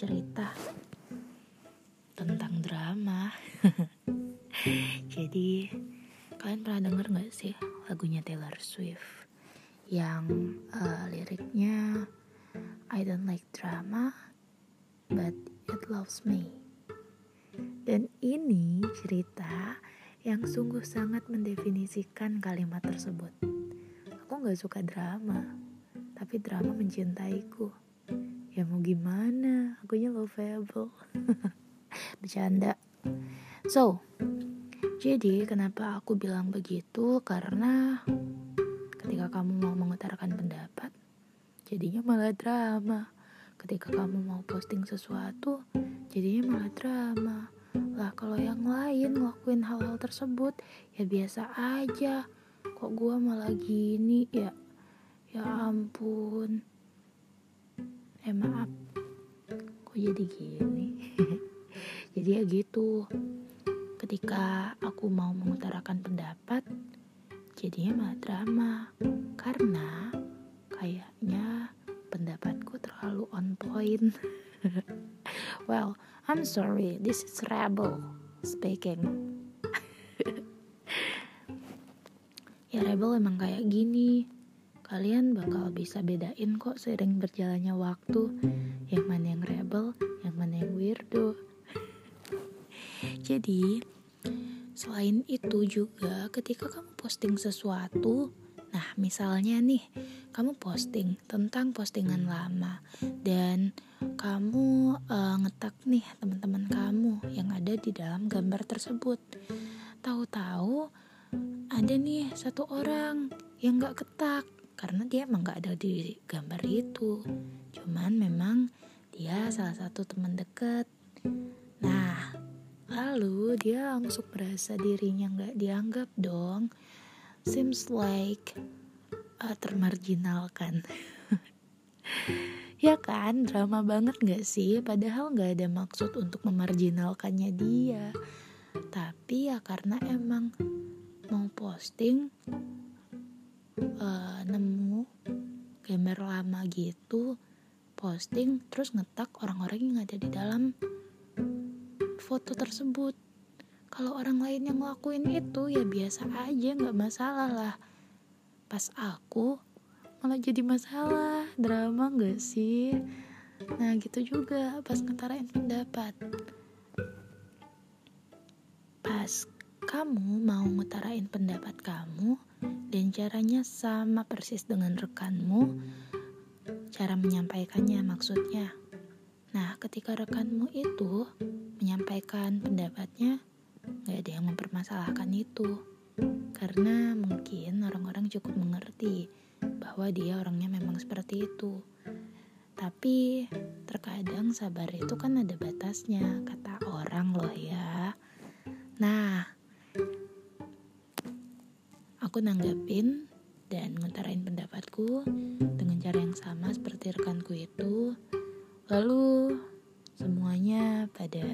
cerita tentang drama. Jadi kalian pernah denger gak sih lagunya Taylor Swift yang uh, liriknya I don't like drama but it loves me. Dan ini cerita yang sungguh sangat mendefinisikan kalimat tersebut. Aku gak suka drama, tapi drama mencintaiku. Ya mau gimana, akunya lovable. Bercanda. So, jadi kenapa aku bilang begitu? Karena ketika kamu mau mengutarakan pendapat, jadinya malah drama. Ketika kamu mau posting sesuatu, jadinya malah drama. Lah kalau yang lain ngelakuin hal-hal tersebut, ya biasa aja. Kok gua malah gini ya? Ya ampun. Eh maaf. Kok jadi gini? jadi ya gitu. Ketika aku mau mengutarakan pendapat jadinya malah drama. Karena kayaknya pendapatku terlalu on point. Well I'm sorry. This is rebel speaking. Ya rebel emang kayak gini kalian bakal bisa bedain kok sering berjalannya waktu. Yang mana yang rebel yang mana yang weirdo. Jadi Selain itu juga ketika kamu posting sesuatu, nah misalnya nih kamu posting tentang postingan lama dan kamu uh, ngetak nih teman-teman kamu yang ada di dalam gambar tersebut. Tahu-tahu ada nih satu orang yang gak ketak karena dia emang gak ada di gambar itu. Cuman memang dia salah satu teman deket. Nah, Lalu dia langsung merasa dirinya nggak dianggap dong. Seems like uh, termarginalkan. ya kan, drama banget nggak sih? Padahal nggak ada maksud untuk memarginalkannya dia. Tapi ya karena emang mau posting uh, nemu gambar lama gitu posting terus ngetak orang-orang yang ada di dalam foto tersebut. Kalau orang lain yang ngelakuin itu ya biasa aja nggak masalah lah. Pas aku malah jadi masalah, drama nggak sih? Nah gitu juga pas ngetarain pendapat. Pas kamu mau ngutarain pendapat kamu dan caranya sama persis dengan rekanmu, cara menyampaikannya maksudnya. Nah, ketika rekanmu itu menyampaikan pendapatnya, gak ada yang mempermasalahkan itu. Karena mungkin orang-orang cukup mengerti bahwa dia orangnya memang seperti itu. Tapi terkadang sabar itu kan ada batasnya, kata orang nanggapin dan ngutarain pendapatku dengan cara yang sama seperti rekanku itu Lalu semuanya pada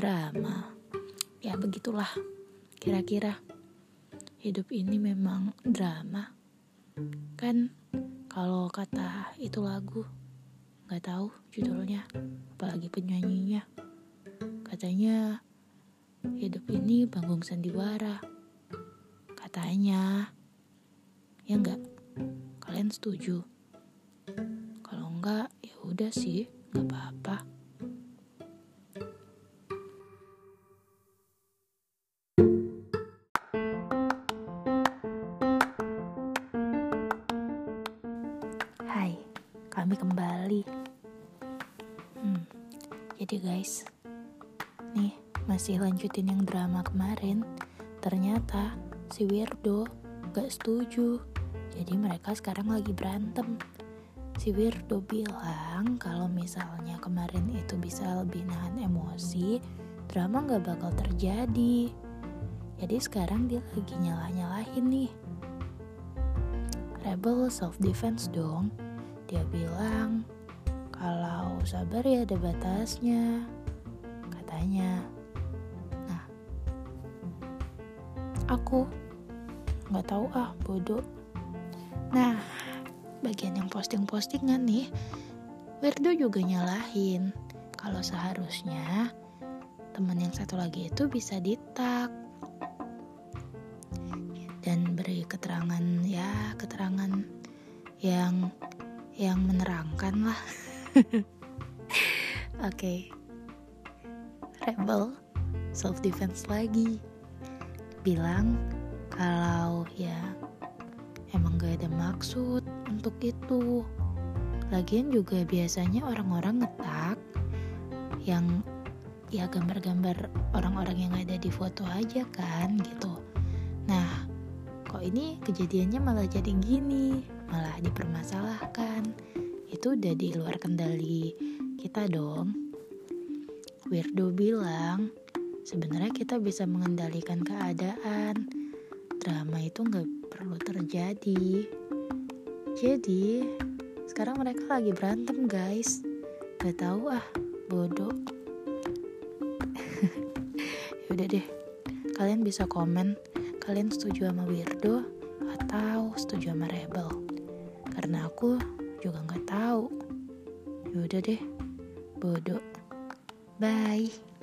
drama. Ya begitulah kira-kira hidup ini memang drama. Kan kalau kata itu lagu nggak tahu judulnya apalagi penyanyinya katanya hidup ini panggung sandiwara katanya ya enggak kalian setuju kalau enggak ya udah sih Gak apa-apa. Hai, kami kembali. Hmm, jadi guys, nih masih lanjutin yang drama kemarin. Ternyata si Weirdo gak setuju. Jadi mereka sekarang lagi berantem si Wirdo bilang kalau misalnya kemarin itu bisa lebih nahan emosi, drama nggak bakal terjadi. Jadi sekarang dia lagi nyalah-nyalahin nih. Rebel self defense dong. Dia bilang kalau sabar ya ada batasnya. Katanya. Aku nggak tahu ah bodoh. Nah, bagian yang posting-postingan nih, Werdo juga nyalahin. kalau seharusnya teman yang satu lagi itu bisa ditak dan beri keterangan ya keterangan yang yang menerangkan lah oke okay. rebel self defense lagi bilang kalau ya emang gak ada maksud untuk itu. Lagian juga biasanya orang-orang ngetak yang ya gambar-gambar orang-orang yang ada di foto aja kan gitu. Nah kok ini kejadiannya malah jadi gini malah dipermasalahkan. Itu udah di luar kendali kita dong. Weirdo bilang sebenarnya kita bisa mengendalikan keadaan. Drama itu nggak perlu terjadi. Jadi sekarang mereka lagi berantem guys. Gak tahu ah bodoh. Yaudah deh. Kalian bisa komen. Kalian setuju sama weirdo atau setuju sama rebel? Karena aku juga nggak tahu. Yaudah deh. Bodoh. Bye